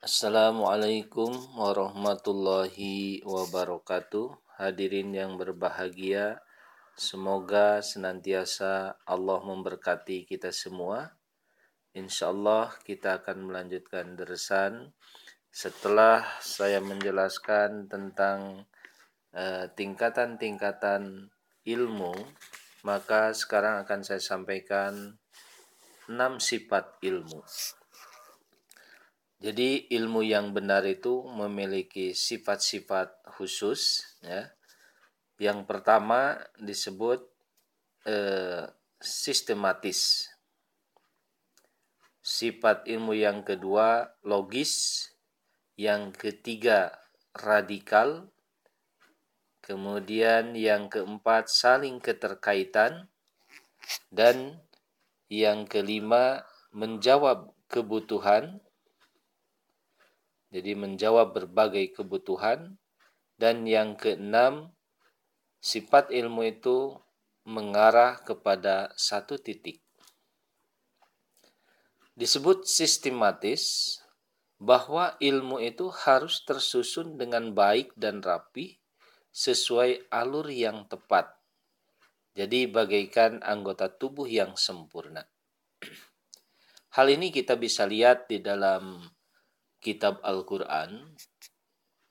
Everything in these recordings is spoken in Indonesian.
Assalamualaikum warahmatullahi wabarakatuh. Hadirin yang berbahagia, semoga senantiasa Allah memberkati kita semua. Insya Allah kita akan melanjutkan deresan setelah saya menjelaskan tentang eh, tingkatan-tingkatan uh, ilmu, maka sekarang akan saya sampaikan enam sifat ilmu. Jadi ilmu yang benar itu memiliki sifat-sifat khusus ya. Yang pertama disebut eh, sistematis. Sifat ilmu yang kedua logis, yang ketiga radikal, kemudian yang keempat saling keterkaitan dan yang kelima menjawab kebutuhan jadi menjawab berbagai kebutuhan dan yang keenam sifat ilmu itu mengarah kepada satu titik. Disebut sistematis bahwa ilmu itu harus tersusun dengan baik dan rapi sesuai alur yang tepat. Jadi bagaikan anggota tubuh yang sempurna. Hal ini kita bisa lihat di dalam kitab Al-Quran,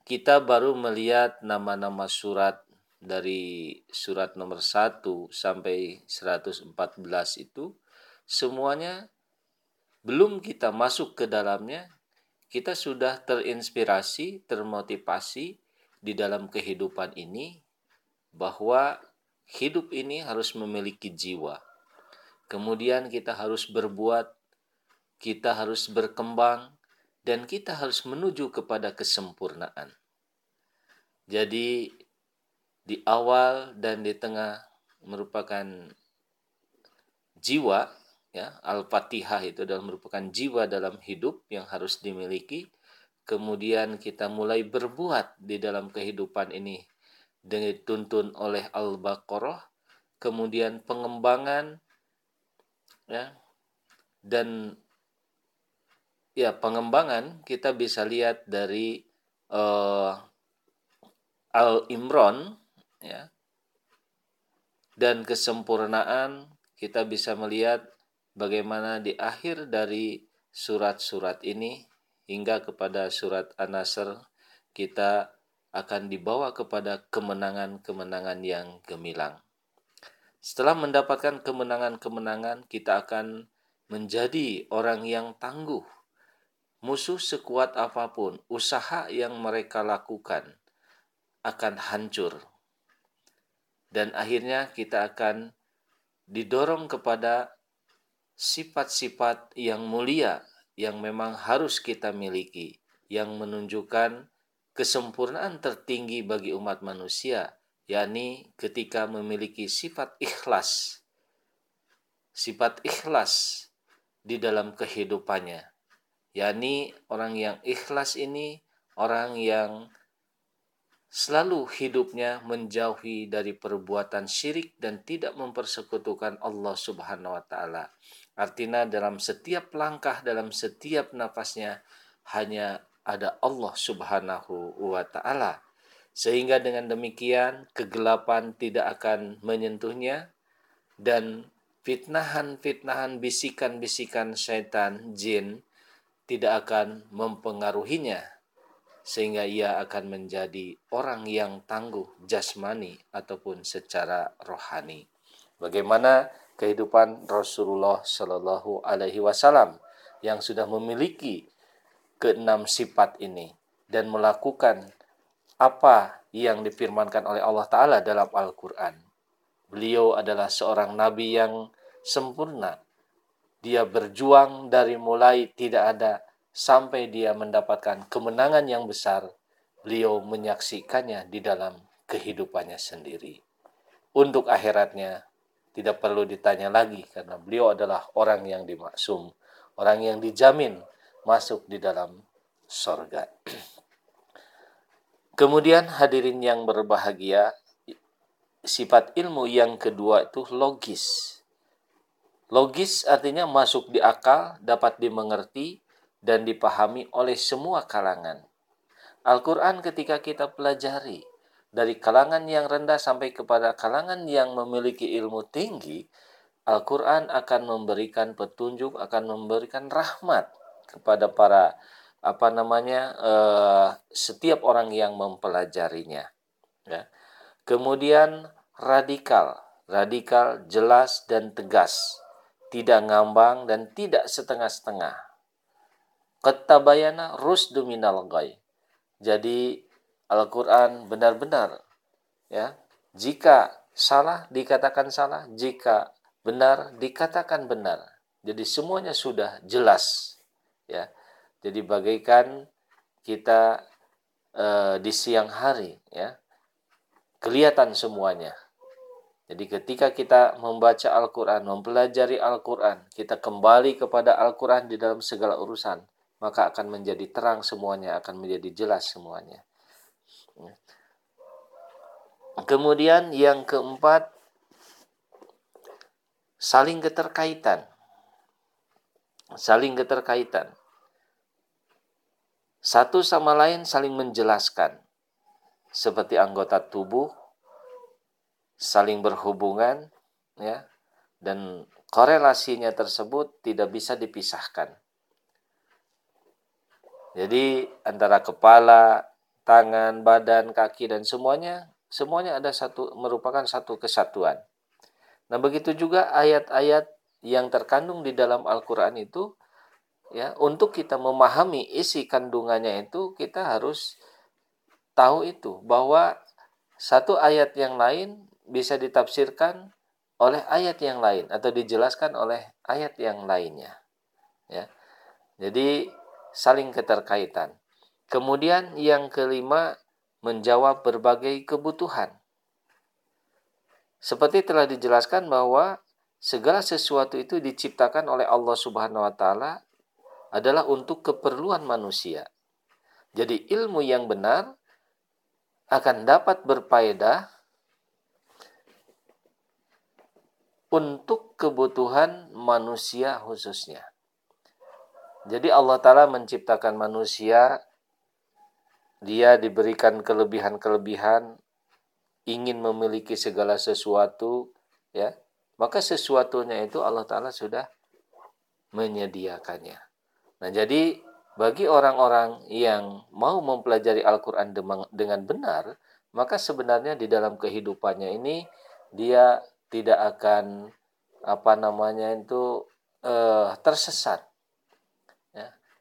kita baru melihat nama-nama surat dari surat nomor 1 sampai 114 itu, semuanya belum kita masuk ke dalamnya, kita sudah terinspirasi, termotivasi di dalam kehidupan ini bahwa hidup ini harus memiliki jiwa. Kemudian kita harus berbuat, kita harus berkembang, dan kita harus menuju kepada kesempurnaan. Jadi di awal dan di tengah merupakan jiwa ya Al-Fatihah itu adalah merupakan jiwa dalam hidup yang harus dimiliki kemudian kita mulai berbuat di dalam kehidupan ini dituntun oleh Al-Baqarah kemudian pengembangan ya dan ya pengembangan kita bisa lihat dari uh, Al Imron ya dan kesempurnaan kita bisa melihat bagaimana di akhir dari surat-surat ini hingga kepada surat An-Nasr kita akan dibawa kepada kemenangan-kemenangan yang gemilang. Setelah mendapatkan kemenangan-kemenangan, kita akan menjadi orang yang tangguh musuh sekuat apa pun, usaha yang mereka lakukan akan hancur. Dan akhirnya kita akan didorong kepada sifat-sifat yang mulia yang memang harus kita miliki, yang menunjukkan kesempurnaan tertinggi bagi umat manusia, yakni ketika memiliki sifat ikhlas. Sifat ikhlas di dalam kehidupannya yakni orang yang ikhlas ini orang yang selalu hidupnya menjauhi dari perbuatan syirik dan tidak mempersekutukan Allah Subhanahu wa taala. Artinya dalam setiap langkah dalam setiap nafasnya hanya ada Allah Subhanahu wa taala. Sehingga dengan demikian kegelapan tidak akan menyentuhnya dan fitnahan-fitnahan bisikan-bisikan syaitan jin tidak akan mempengaruhinya sehingga ia akan menjadi orang yang tangguh jasmani ataupun secara rohani. Bagaimana kehidupan Rasulullah Shallallahu Alaihi Wasallam yang sudah memiliki keenam sifat ini dan melakukan apa yang difirmankan oleh Allah Ta'ala dalam Al-Quran. Beliau adalah seorang nabi yang sempurna, dia berjuang dari mulai tidak ada sampai dia mendapatkan kemenangan yang besar. Beliau menyaksikannya di dalam kehidupannya sendiri. Untuk akhiratnya tidak perlu ditanya lagi karena beliau adalah orang yang dimaksum, orang yang dijamin masuk di dalam sorga. Kemudian hadirin yang berbahagia, sifat ilmu yang kedua itu logis Logis artinya masuk di akal, dapat dimengerti, dan dipahami oleh semua kalangan. Al-Quran ketika kita pelajari dari kalangan yang rendah sampai kepada kalangan yang memiliki ilmu tinggi, Al-Quran akan memberikan petunjuk, akan memberikan rahmat kepada para apa namanya uh, setiap orang yang mempelajarinya. Ya. Kemudian radikal, radikal, jelas dan tegas, tidak ngambang dan tidak setengah-setengah. Ketabayana rusdu minal ghay. Jadi Al-Qur'an benar-benar ya. Jika salah dikatakan salah, jika benar dikatakan benar. Jadi semuanya sudah jelas ya. Jadi bagaikan kita uh, di siang hari ya. Kelihatan semuanya. Jadi ketika kita membaca Al-Qur'an, mempelajari Al-Qur'an, kita kembali kepada Al-Qur'an di dalam segala urusan maka akan menjadi terang semuanya, akan menjadi jelas semuanya. Kemudian yang keempat, saling keterkaitan. Saling keterkaitan. Satu sama lain saling menjelaskan. Seperti anggota tubuh, saling berhubungan, ya, dan korelasinya tersebut tidak bisa dipisahkan. Jadi antara kepala, tangan, badan, kaki dan semuanya semuanya ada satu merupakan satu kesatuan. Nah, begitu juga ayat-ayat yang terkandung di dalam Al-Qur'an itu ya, untuk kita memahami isi kandungannya itu kita harus tahu itu bahwa satu ayat yang lain bisa ditafsirkan oleh ayat yang lain atau dijelaskan oleh ayat yang lainnya. Ya. Jadi saling keterkaitan. Kemudian yang kelima, menjawab berbagai kebutuhan. Seperti telah dijelaskan bahwa segala sesuatu itu diciptakan oleh Allah Subhanahu wa taala adalah untuk keperluan manusia. Jadi ilmu yang benar akan dapat berfaedah untuk kebutuhan manusia khususnya. Jadi Allah Ta'ala menciptakan manusia, dia diberikan kelebihan-kelebihan, ingin memiliki segala sesuatu, ya, maka sesuatunya itu Allah Ta'ala sudah menyediakannya. Nah, jadi bagi orang-orang yang mau mempelajari Al-Quran dengan benar, maka sebenarnya di dalam kehidupannya ini dia tidak akan apa namanya itu eh, tersesat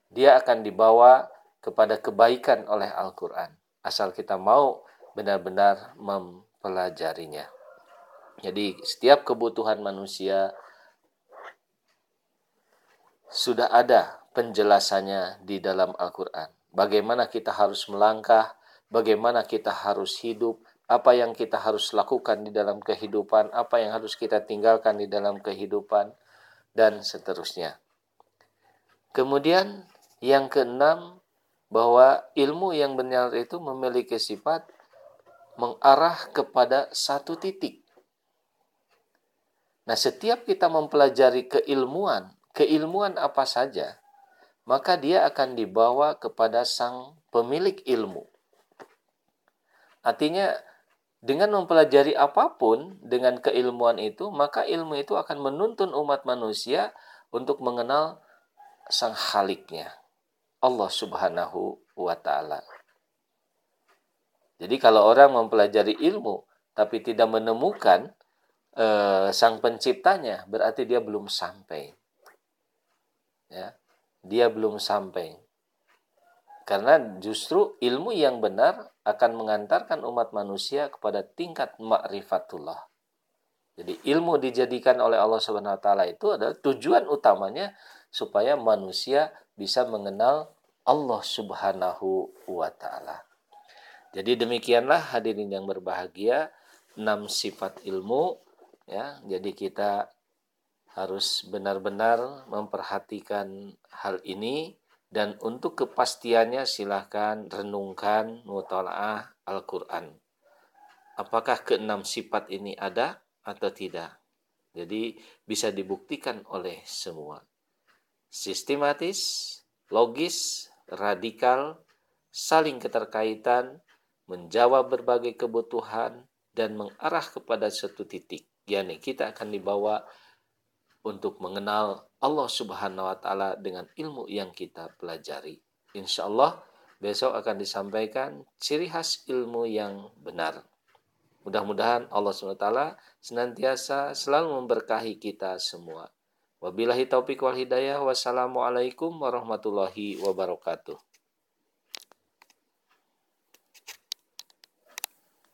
dia akan dibawa kepada kebaikan oleh Al-Quran. Asal kita mau benar-benar mempelajarinya. Jadi setiap kebutuhan manusia sudah ada penjelasannya di dalam Al-Quran. Bagaimana kita harus melangkah, bagaimana kita harus hidup, apa yang kita harus lakukan di dalam kehidupan, apa yang harus kita tinggalkan di dalam kehidupan, dan seterusnya. Kemudian yang keenam, bahwa ilmu yang benar itu memiliki sifat mengarah kepada satu titik. Nah, setiap kita mempelajari keilmuan, keilmuan apa saja, maka dia akan dibawa kepada sang pemilik ilmu. Artinya, dengan mempelajari apa pun dengan keilmuan itu, maka ilmu itu akan menuntun umat manusia untuk mengenal sang haliknya. Allah Subhanahu wa taala. Jadi kalau orang mempelajari ilmu tapi tidak menemukan eh, sang penciptanya, berarti dia belum sampai. Ya. Dia belum sampai. Karena justru ilmu yang benar akan mengantarkan umat manusia kepada tingkat ma'rifatullah. Jadi ilmu dijadikan oleh Allah Subhanahu wa taala itu adalah tujuan utamanya supaya manusia bisa mengenal Allah Subhanahu wa taala. Jadi demikianlah hadirin yang berbahagia enam sifat ilmu ya. Jadi kita harus benar-benar memperhatikan hal ini dan untuk kepastiannya silahkan renungkan mutalaah Al-Qur'an. Apakah keenam sifat ini ada atau tidak? Jadi bisa dibuktikan oleh semua sistematis, logis, radikal, saling keterkaitan, menjawab berbagai kebutuhan, dan mengarah kepada satu titik. yakni kita akan dibawa untuk mengenal Allah Subhanahu wa taala dengan ilmu yang kita pelajari. Insya Allah besok akan disampaikan ciri khas ilmu yang benar. Mudah-mudahan Allah SWT senantiasa selalu memberkahi kita semua. Wabillahi taufiq wal hidayah. Wassalamualaikum warahmatullahi wabarakatuh.